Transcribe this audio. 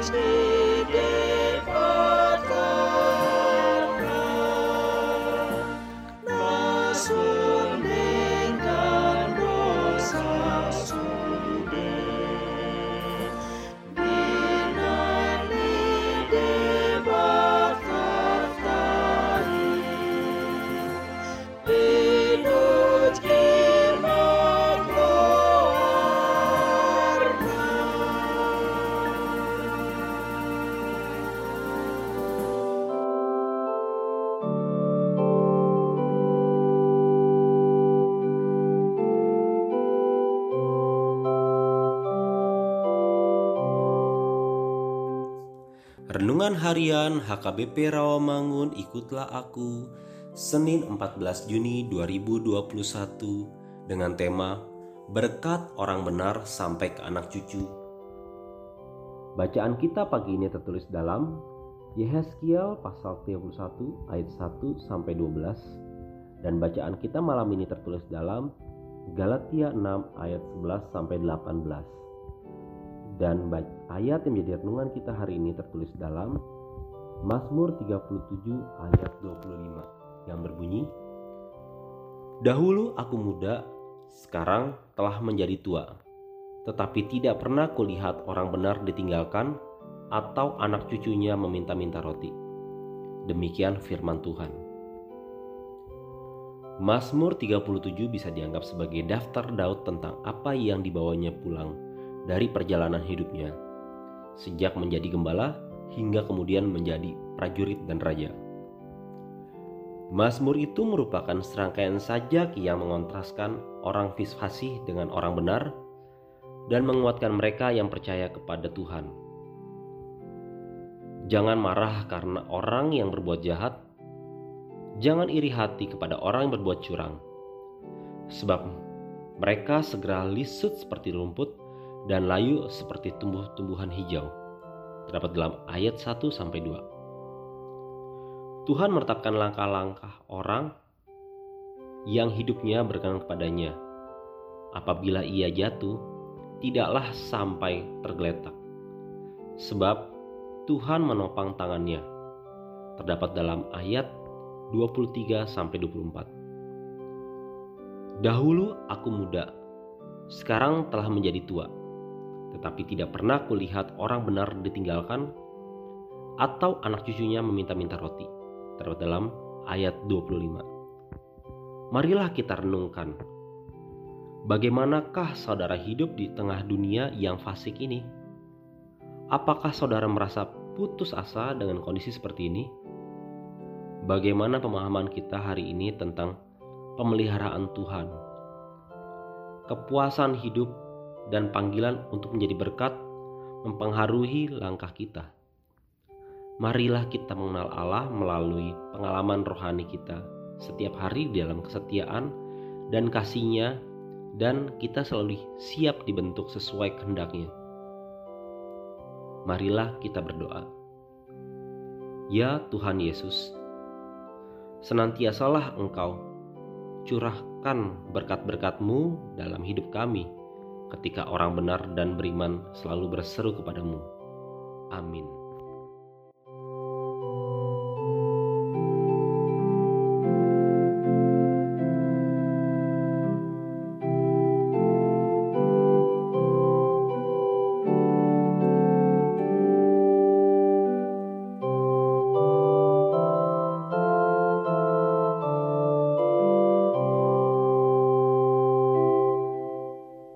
It's Renungan Harian HKBP Rawamangun Ikutlah Aku Senin 14 Juni 2021 dengan tema Berkat Orang Benar Sampai ke Anak Cucu Bacaan kita pagi ini tertulis dalam Yehezkiel pasal 31 ayat 1 sampai 12 dan bacaan kita malam ini tertulis dalam Galatia 6 ayat 11 sampai 18. Dan ayat yang menjadi renungan kita hari ini tertulis dalam Mazmur 37 ayat 25 yang berbunyi Dahulu aku muda, sekarang telah menjadi tua. Tetapi tidak pernah kulihat orang benar ditinggalkan atau anak cucunya meminta-minta roti. Demikian firman Tuhan. Mazmur 37 bisa dianggap sebagai daftar Daud tentang apa yang dibawanya pulang dari perjalanan hidupnya, sejak menjadi gembala hingga kemudian menjadi prajurit dan raja. Mazmur itu merupakan serangkaian sajak yang mengontraskan orang fasih dengan orang benar dan menguatkan mereka yang percaya kepada Tuhan. Jangan marah karena orang yang berbuat jahat. Jangan iri hati kepada orang yang berbuat curang. Sebab mereka segera lisut seperti rumput dan layu seperti tumbuh-tumbuhan hijau. Terdapat dalam ayat 1 sampai 2. Tuhan menetapkan langkah-langkah orang yang hidupnya berkenan kepadanya. Apabila ia jatuh, tidaklah sampai tergeletak. Sebab Tuhan menopang tangannya. Terdapat dalam ayat 23 sampai 24. Dahulu aku muda, sekarang telah menjadi tua tetapi tidak pernah kulihat orang benar ditinggalkan atau anak cucunya meminta-minta roti. Terdapat dalam ayat 25. Marilah kita renungkan. Bagaimanakah saudara hidup di tengah dunia yang fasik ini? Apakah saudara merasa putus asa dengan kondisi seperti ini? Bagaimana pemahaman kita hari ini tentang pemeliharaan Tuhan? Kepuasan hidup dan panggilan untuk menjadi berkat mempengaruhi langkah kita. Marilah kita mengenal Allah melalui pengalaman rohani kita setiap hari dalam kesetiaan dan kasihnya dan kita selalu siap dibentuk sesuai kehendaknya. Marilah kita berdoa. Ya Tuhan Yesus, senantiasalah Engkau curahkan berkat-berkat-Mu dalam hidup kami ketika orang benar dan beriman selalu berseru kepadamu. Amin.